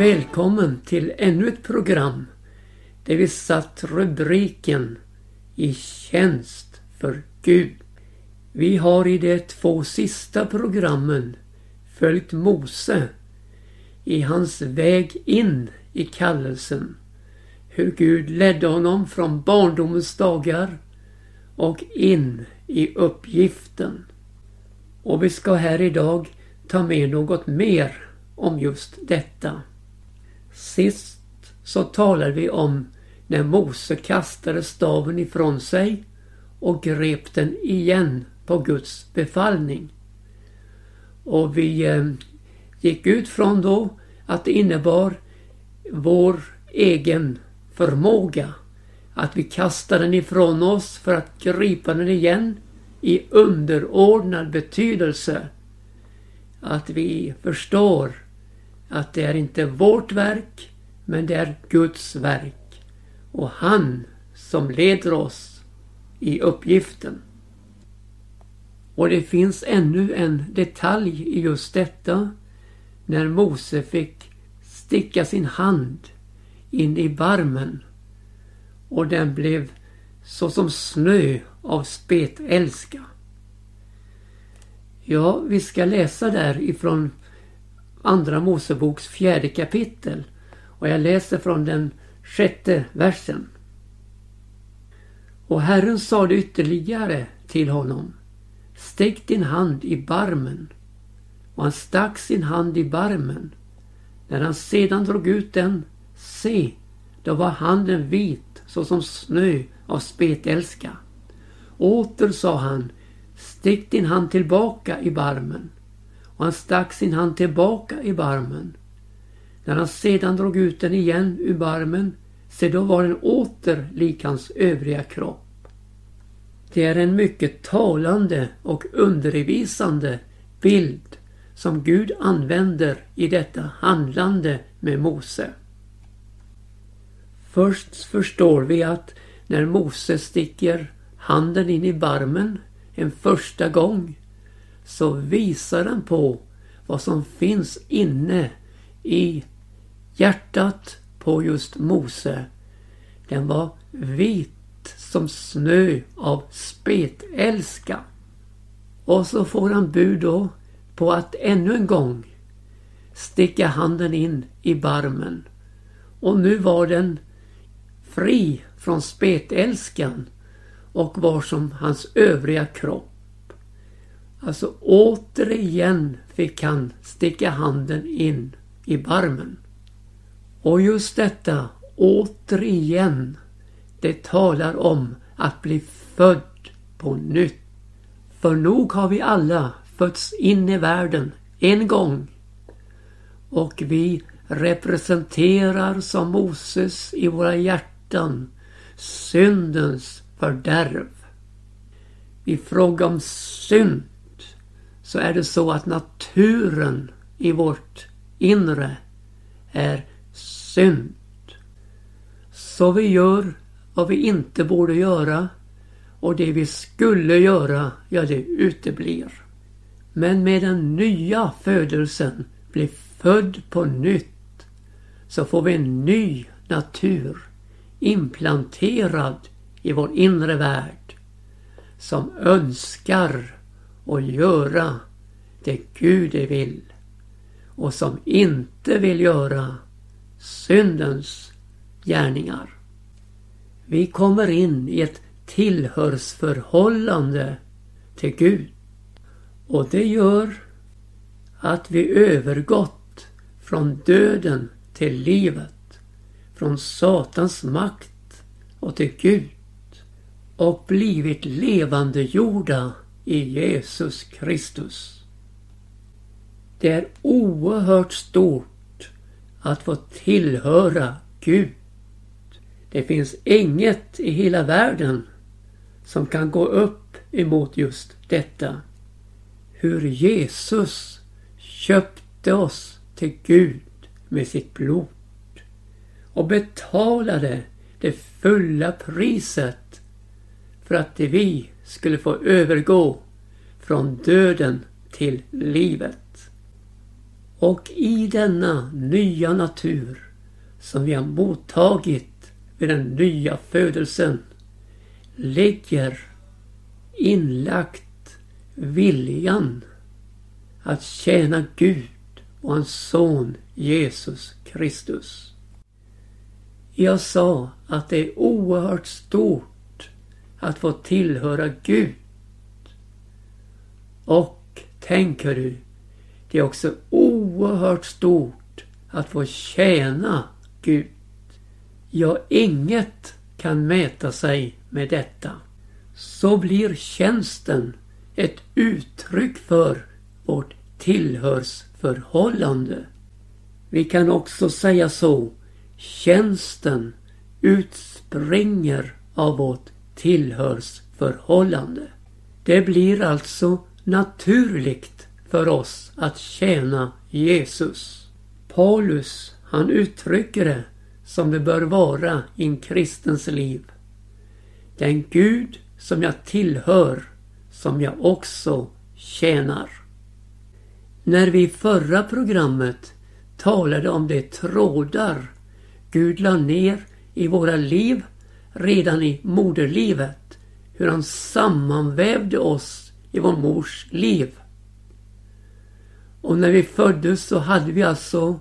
välkommen till ännu ett program där vi satt rubriken I tjänst för Gud. Vi har i de två sista programmen följt Mose i hans väg in i kallelsen. Hur Gud ledde honom från barndomens dagar och in i uppgiften. Och vi ska här idag ta med något mer om just detta. Sist så talade vi om när Mose kastade staven ifrån sig och grep den igen på Guds befallning. Och vi eh, gick ut från då att det innebar vår egen förmåga. Att vi kastar den ifrån oss för att gripa den igen i underordnad betydelse. Att vi förstår att det är inte vårt verk men det är Guds verk. Och han som leder oss i uppgiften. Och det finns ännu en detalj i just detta. När Mose fick sticka sin hand in i barmen och den blev så som snö av spetälska. Ja, vi ska läsa där ifrån Andra Moseboks fjärde kapitel och jag läser från den sjätte versen. Och Herren sade ytterligare till honom Stäck din hand i barmen. Och han stack sin hand i barmen. När han sedan drog ut den, se, då var handen vit såsom snö av spetälska. Åter sa han, stick din hand tillbaka i barmen. Och han stack sin hand tillbaka i barmen. När han sedan drog ut den igen ur barmen, se då var den åter lik hans övriga kropp. Det är en mycket talande och undervisande bild som Gud använder i detta handlande med Mose. Först förstår vi att när Mose sticker handen in i barmen en första gång så visar den på vad som finns inne i hjärtat på just Mose. Den var vit som snö av spetälska. Och så får han bud då på att ännu en gång sticka handen in i barmen. Och nu var den fri från spetälskan och var som hans övriga kropp. Alltså återigen fick han sticka handen in i barmen. Och just detta återigen det talar om att bli född på nytt. För nog har vi alla fötts in i världen en gång. Och vi representerar som Moses i våra hjärtan syndens fördärv. I fråga om synd så är det så att naturen i vårt inre är synd. Så vi gör vad vi inte borde göra och det vi skulle göra, ja det uteblir. Men med den nya födelsen bli född på nytt så får vi en ny natur implanterad i vår inre värld som önskar och göra det Gud vill och som inte vill göra syndens gärningar. Vi kommer in i ett tillhörsförhållande till Gud. Och det gör att vi övergått från döden till livet. Från Satans makt och till Gud. Och blivit levande jorda i Jesus Kristus. Det är oerhört stort att få tillhöra Gud. Det finns inget i hela världen som kan gå upp emot just detta. Hur Jesus köpte oss till Gud med sitt blod och betalade det fulla priset för att vi skulle få övergå från döden till livet. Och i denna nya natur som vi har mottagit vid den nya födelsen ligger inlagt viljan att tjäna Gud och hans son Jesus Kristus. Jag sa att det är oerhört stort att få tillhöra Gud. Och tänker du, det är också oerhört stort att få tjäna Gud. Ja, inget kan mäta sig med detta. Så blir tjänsten ett uttryck för vårt tillhörsförhållande. Vi kan också säga så. Tjänsten utspringer av vårt tillhörsförhållande. Det blir alltså naturligt för oss att tjäna Jesus. Paulus han uttrycker det som det bör vara i en kristens liv. Den Gud som jag tillhör, som jag också tjänar. När vi i förra programmet talade om de trådar Gud la ner i våra liv redan i moderlivet. Hur han sammanvävde oss i vår mors liv. Och när vi föddes så hade vi alltså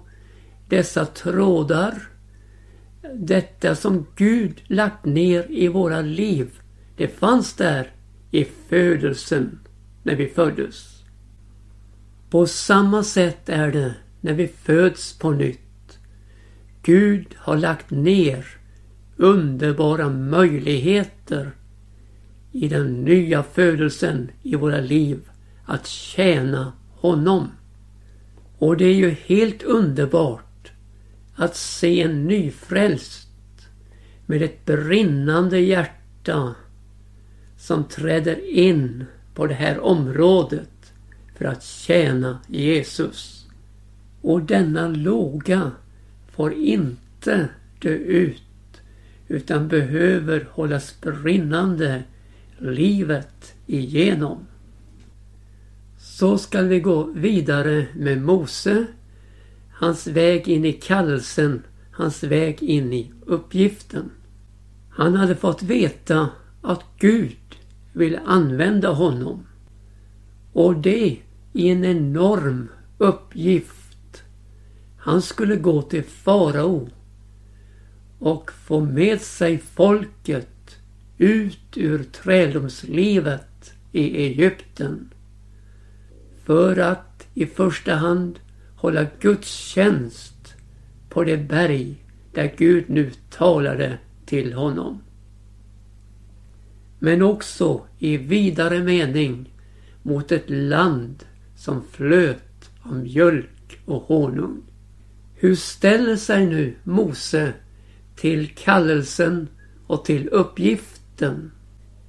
dessa trådar. Detta som Gud lagt ner i våra liv. Det fanns där i födelsen när vi föddes. På samma sätt är det när vi föds på nytt. Gud har lagt ner underbara möjligheter i den nya födelsen i våra liv att tjäna honom. Och det är ju helt underbart att se en nyfrälst med ett brinnande hjärta som träder in på det här området för att tjäna Jesus. Och denna låga får inte dö ut utan behöver hållas brinnande livet igenom. Så skall vi gå vidare med Mose, hans väg in i kallelsen, hans väg in i uppgiften. Han hade fått veta att Gud ville använda honom. Och det i en enorm uppgift. Han skulle gå till farao och få med sig folket ut ur träldomslivet i Egypten. För att i första hand hålla gudstjänst på det berg där Gud nu talade till honom. Men också i vidare mening mot ett land som flöt av mjölk och honung. Hur ställer sig nu Mose till kallelsen och till uppgiften?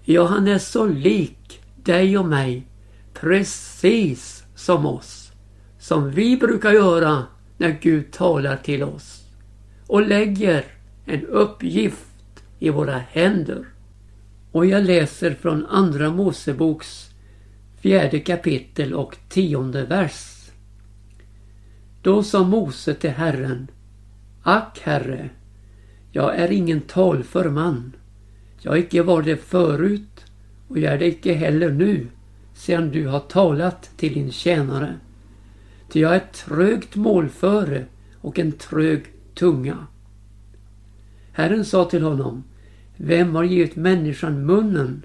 Ja, han är så lik dig och mig, precis som oss. Som vi brukar göra när Gud talar till oss och lägger en uppgift i våra händer. Och jag läser från Andra Moseboks fjärde kapitel och tionde vers. Då sa Mose till Herren Ack, Herre, jag är ingen talför man. Jag har icke varit det förut och jag är det icke heller nu sedan du har talat till din tjänare. Ty jag är ett trögt målföre och en trög tunga. Herren sa till honom Vem har givit människan munnen?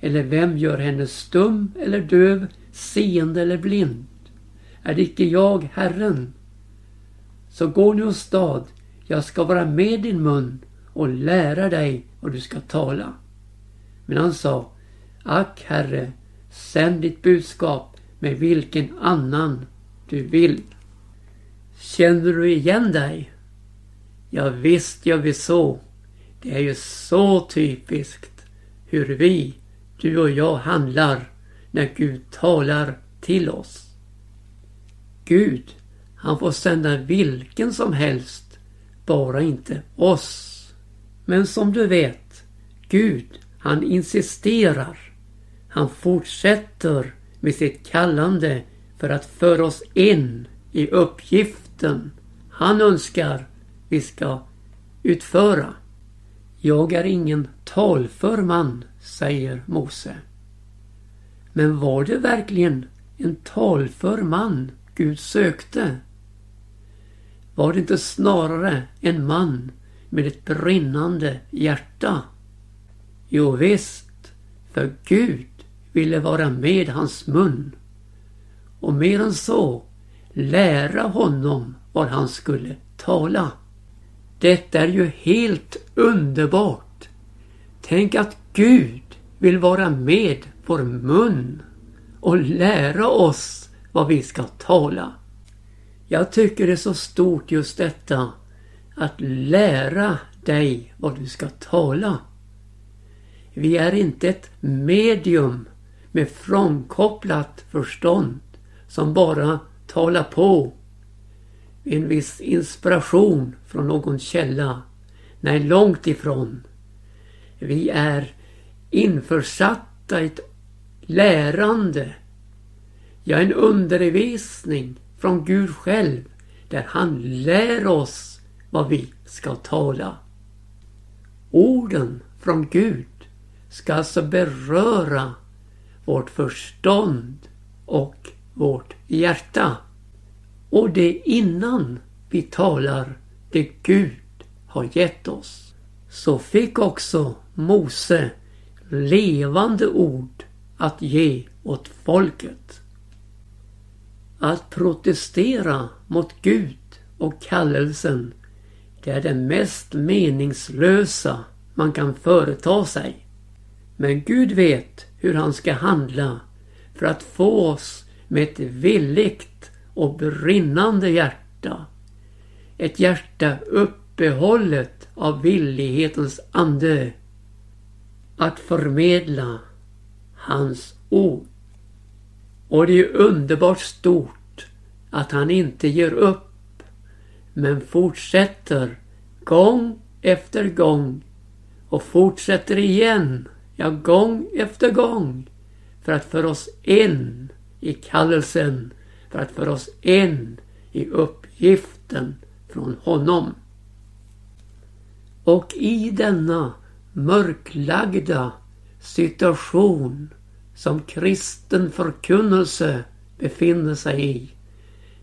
Eller vem gör henne stum eller döv, seende eller blind? Är det icke jag, Herren? Så gå nu åstad, jag ska vara med din mun och lära dig vad du ska tala. Men han sa, Ack Herre, sänd ditt budskap med vilken annan du vill. Känner du igen dig? Ja, visst gör vi så. Det är ju så typiskt hur vi, du och jag, handlar när Gud talar till oss. Gud, han får sända vilken som helst, bara inte oss. Men som du vet, Gud, han insisterar. Han fortsätter med sitt kallande för att föra oss in i uppgiften han önskar vi ska utföra. Jag är ingen talför man, säger Mose. Men var det verkligen en talför man Gud sökte? Var det inte snarare en man med ett brinnande hjärta? Jo visst, för Gud ville vara med hans mun. Och mer än så, lära honom vad han skulle tala. Detta är ju helt underbart. Tänk att Gud vill vara med vår mun och lära oss vad vi ska tala. Jag tycker det är så stort just detta att lära dig vad du ska tala. Vi är inte ett medium med frånkopplat förstånd som bara talar på en viss inspiration från någon källa. Nej, långt ifrån. Vi är införsatta i ett lärande. Ja, en undervisning från Gud själv där han lär oss vad vi ska tala. Orden från Gud ska alltså beröra vårt förstånd och vårt hjärta. Och det innan vi talar det Gud har gett oss. Så fick också Mose levande ord att ge åt folket. Att protestera mot Gud och kallelsen det är det mest meningslösa man kan företa sig. Men Gud vet hur han ska handla för att få oss med ett villigt och brinnande hjärta. Ett hjärta uppehållet av villighetens ande. Att förmedla hans ord. Och det är underbart stort att han inte ger upp men fortsätter gång efter gång och fortsätter igen, ja gång efter gång för att föra oss in i kallelsen, för att föra oss in i uppgiften från honom. Och i denna mörklagda situation som kristen förkunnelse befinner sig i.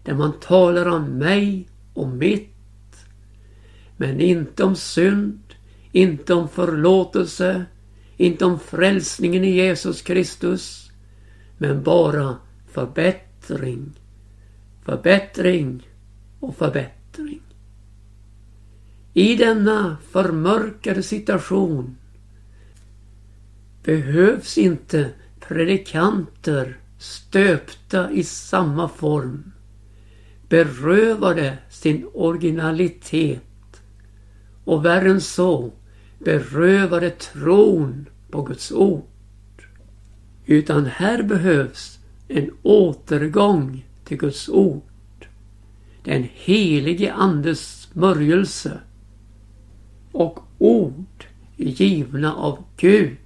Där man talar om mig och mitt. Men inte om synd, inte om förlåtelse, inte om frälsningen i Jesus Kristus. Men bara förbättring, förbättring och förbättring. I denna förmörkade situation behövs inte predikanter stöpta i samma form, berövade sin originalitet och värre än så, berövade tron på Guds ord. Utan här behövs en återgång till Guds ord. Den helige Andes smörjelse och ord givna av Gud.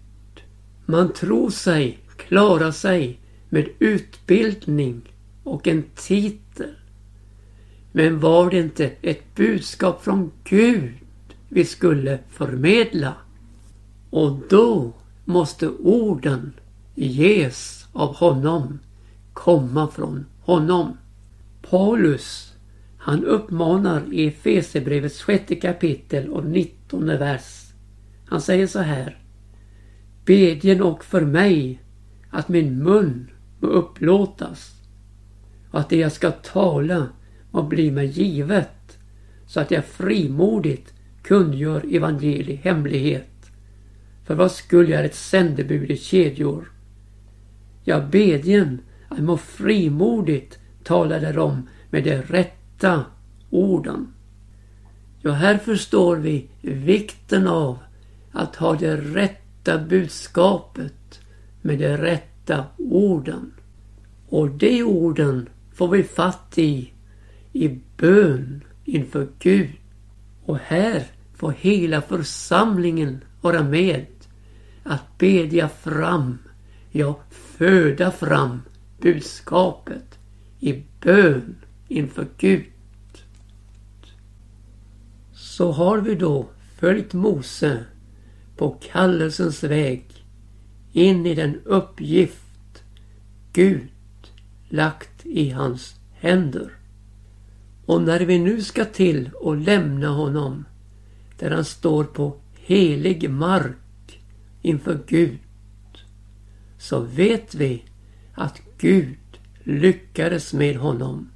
Man tror sig klara sig med utbildning och en titel. Men var det inte ett budskap från Gud vi skulle förmedla? Och då måste orden ges av honom, komma från honom. Paulus, han uppmanar i Efesierbrevets sjätte kapitel och nittonde vers. Han säger så här. Bedjen och för mig att min mun må upplåtas och att det jag ska tala må bli mig givet så att jag frimodigt kungör evangeli hemlighet. För vad skulle jag är ett sändebud i kedjor? Jag bedjen att må frimodigt tala därom med de rätta orden. Ja, här förstår vi vikten av att ha det rätta budskapet med de rätta orden. Och de orden får vi fatt i i bön inför Gud. Och här får hela församlingen vara med att bedja fram, ja föda fram budskapet i bön inför Gud. Så har vi då följt Mose på kallelsens väg in i den uppgift Gud lagt i hans händer. Och när vi nu ska till och lämna honom där han står på helig mark inför Gud så vet vi att Gud lyckades med honom.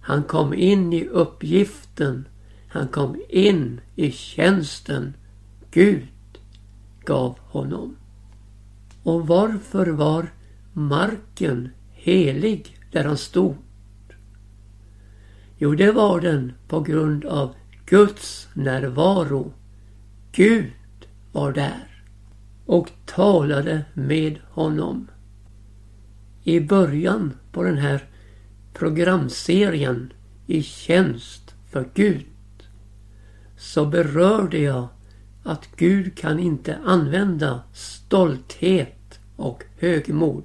Han kom in i uppgiften. Han kom in i tjänsten Gud gav honom. Och varför var marken helig där han stod? Jo, det var den på grund av Guds närvaro. Gud var där och talade med honom. I början på den här programserien i tjänst för Gud så berörde jag att Gud kan inte använda stolthet och högmod.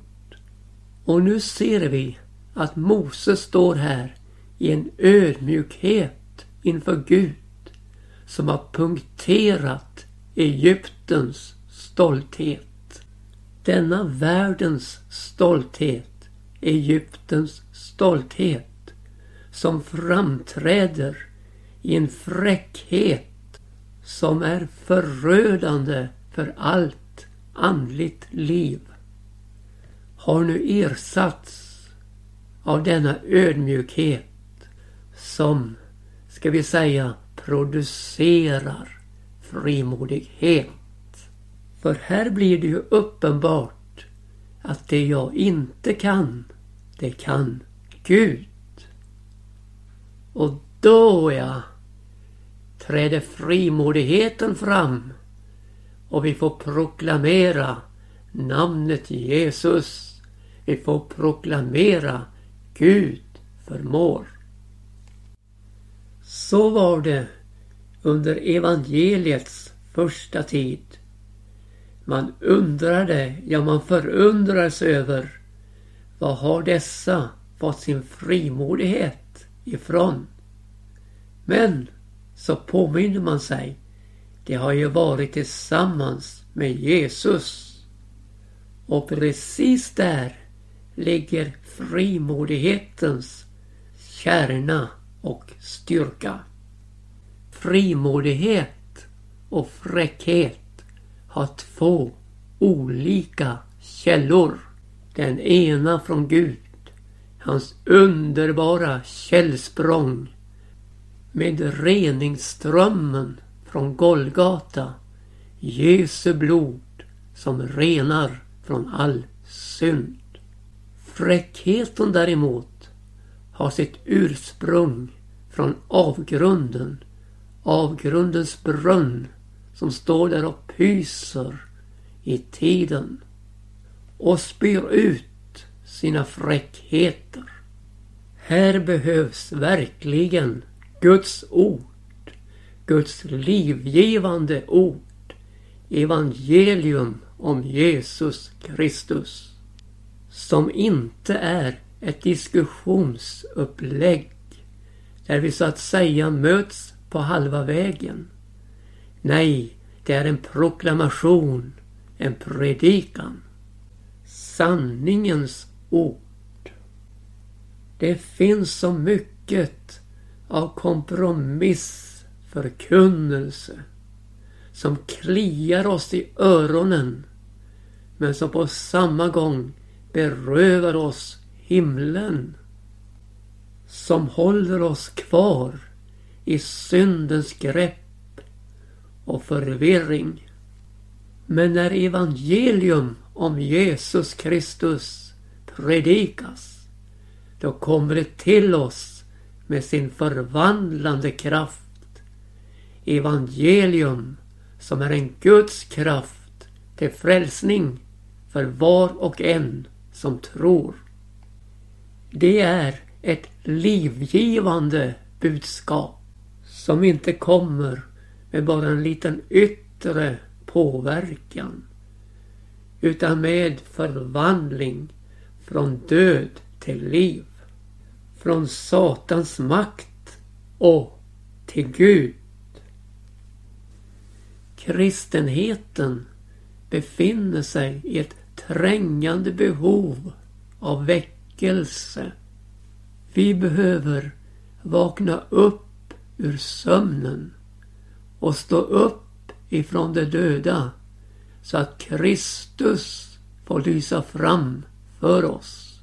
Och nu ser vi att Mose står här i en ödmjukhet inför Gud som har punkterat Egyptens stolthet. Denna världens stolthet, Egyptens stolthet, som framträder i en fräckhet som är förödande för allt andligt liv, har nu ersatts av denna ödmjukhet som, ska vi säga, producerar frimodighet. För här blir det ju uppenbart att det jag inte kan, det kan Gud. Och då ja, träder frimodigheten fram och vi får proklamera namnet Jesus. Vi får proklamera Gud förmår. Så var det under evangeliets första tid. Man undrade, ja man förundrades över vad har dessa fått sin frimodighet ifrån? Men så påminner man sig, det har ju varit tillsammans med Jesus. Och precis där ligger frimodighetens kärna och styrka. Frimodighet och fräckhet har två olika källor. Den ena från Gud, hans underbara källsprång med reningsströmmen från Golgata, Jesu blod som renar från all synd. Fräckheten däremot har sitt ursprung från avgrunden, avgrundens brunn som står där och pyser i tiden och spyr ut sina fräckheter. Här behövs verkligen Guds ord, Guds livgivande ord, evangelium om Jesus Kristus, som inte är ett diskussionsupplägg där vi så att säga möts på halva vägen Nej, det är en proklamation, en predikan. Sanningens ord. Det finns så mycket av kompromiss, förkunnelse som kliar oss i öronen men som på samma gång berövar oss himlen. Som håller oss kvar i syndens grepp och förvirring. Men när evangelium om Jesus Kristus predikas, då kommer det till oss med sin förvandlande kraft. Evangelium som är en Guds kraft till frälsning för var och en som tror. Det är ett livgivande budskap som inte kommer med bara en liten yttre påverkan. Utan med förvandling från död till liv från Satans makt och till Gud. Kristenheten befinner sig i ett trängande behov av väckelse. Vi behöver vakna upp ur sömnen och stå upp ifrån de döda så att Kristus får lysa fram för oss.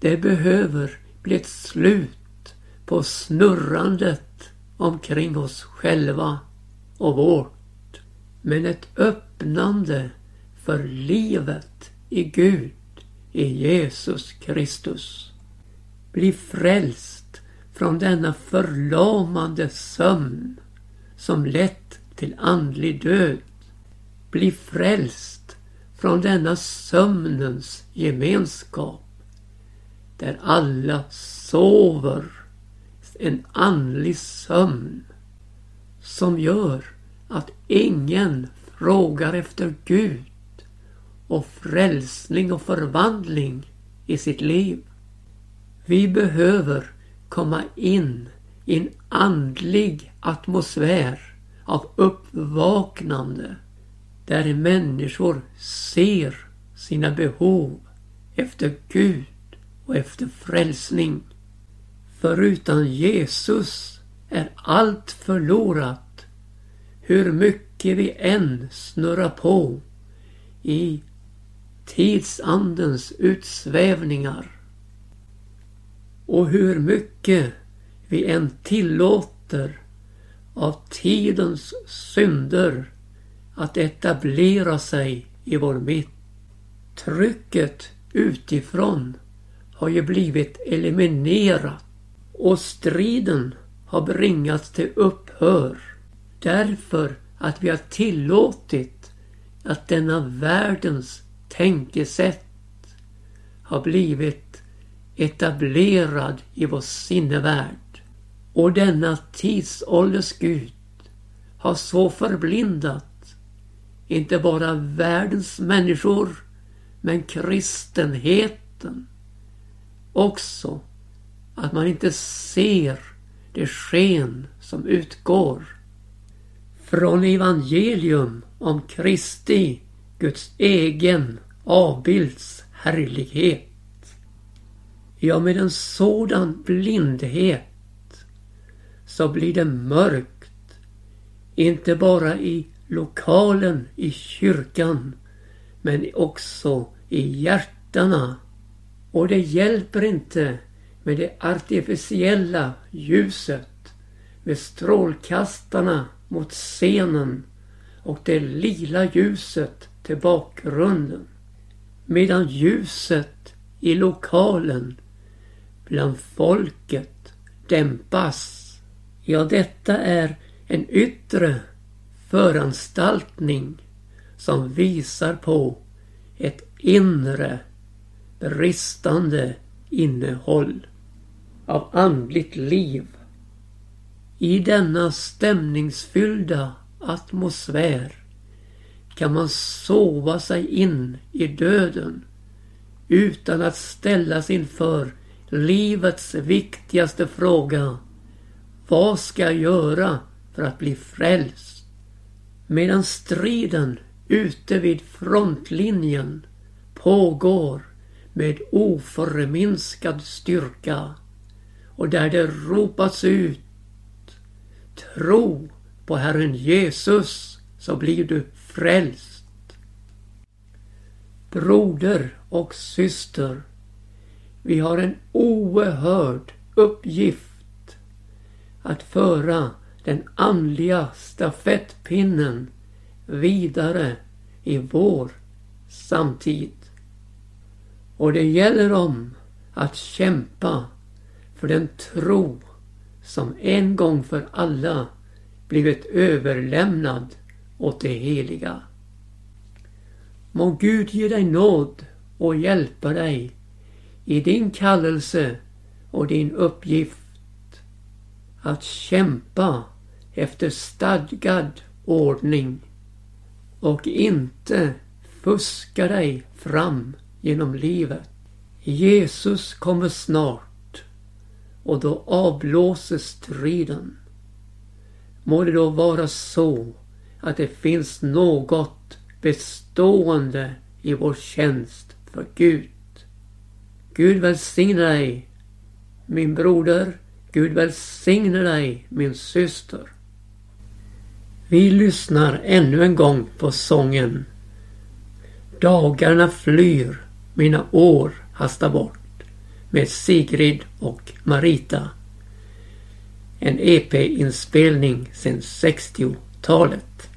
Det behöver blivit slut på snurrandet omkring oss själva och vårt. Men ett öppnande för livet i Gud, i Jesus Kristus. Bli frälst från denna förlamande sömn som lett till andlig död. Bli frälst från denna sömnens gemenskap där alla sover en andlig sömn som gör att ingen frågar efter Gud och frälsning och förvandling i sitt liv. Vi behöver komma in i en andlig atmosfär av uppvaknande där människor ser sina behov efter Gud och efter frälsning. För utan Jesus är allt förlorat hur mycket vi än snurrar på i tidsandens utsvävningar. Och hur mycket vi än tillåter av tidens synder att etablera sig i vår mitt. Trycket utifrån har ju blivit eliminerat. Och striden har bringats till upphör. Därför att vi har tillåtit att denna världens tänkesätt har blivit etablerad i vår sinnevärld. Och denna tidsålders Gud har så förblindat inte bara världens människor men kristenheten också att man inte ser det sken som utgår från evangelium om Kristi, Guds egen avbilds härlighet. Ja, med en sådan blindhet så blir det mörkt. Inte bara i lokalen i kyrkan men också i hjärtana. Och det hjälper inte med det artificiella ljuset med strålkastarna mot scenen och det lila ljuset till bakgrunden. Medan ljuset i lokalen bland folket dämpas. Ja, detta är en yttre föranstaltning som visar på ett inre bristande innehåll av andligt liv. I denna stämningsfyllda atmosfär kan man sova sig in i döden utan att ställas inför livets viktigaste fråga. Vad ska jag göra för att bli frälst? Medan striden ute vid frontlinjen pågår med oförminskad styrka och där det ropas ut Tro på Herren Jesus så blir du frälst. Broder och syster, vi har en oerhörd uppgift att föra den andliga stafettpinnen vidare i vår samtid. Och det gäller om att kämpa för den tro som en gång för alla blivit överlämnad åt det heliga. Må Gud ge dig nåd och hjälpa dig i din kallelse och din uppgift att kämpa efter stadgad ordning och inte fuska dig fram genom livet. Jesus kommer snart och då avblåses striden. Må det då vara så att det finns något bestående i vår tjänst för Gud. Gud välsigne dig min broder. Gud välsigne dig min syster. Vi lyssnar ännu en gång på sången Dagarna flyr, mina år hastar bort med Sigrid och Marita. En EP-inspelning sedan 60-talet.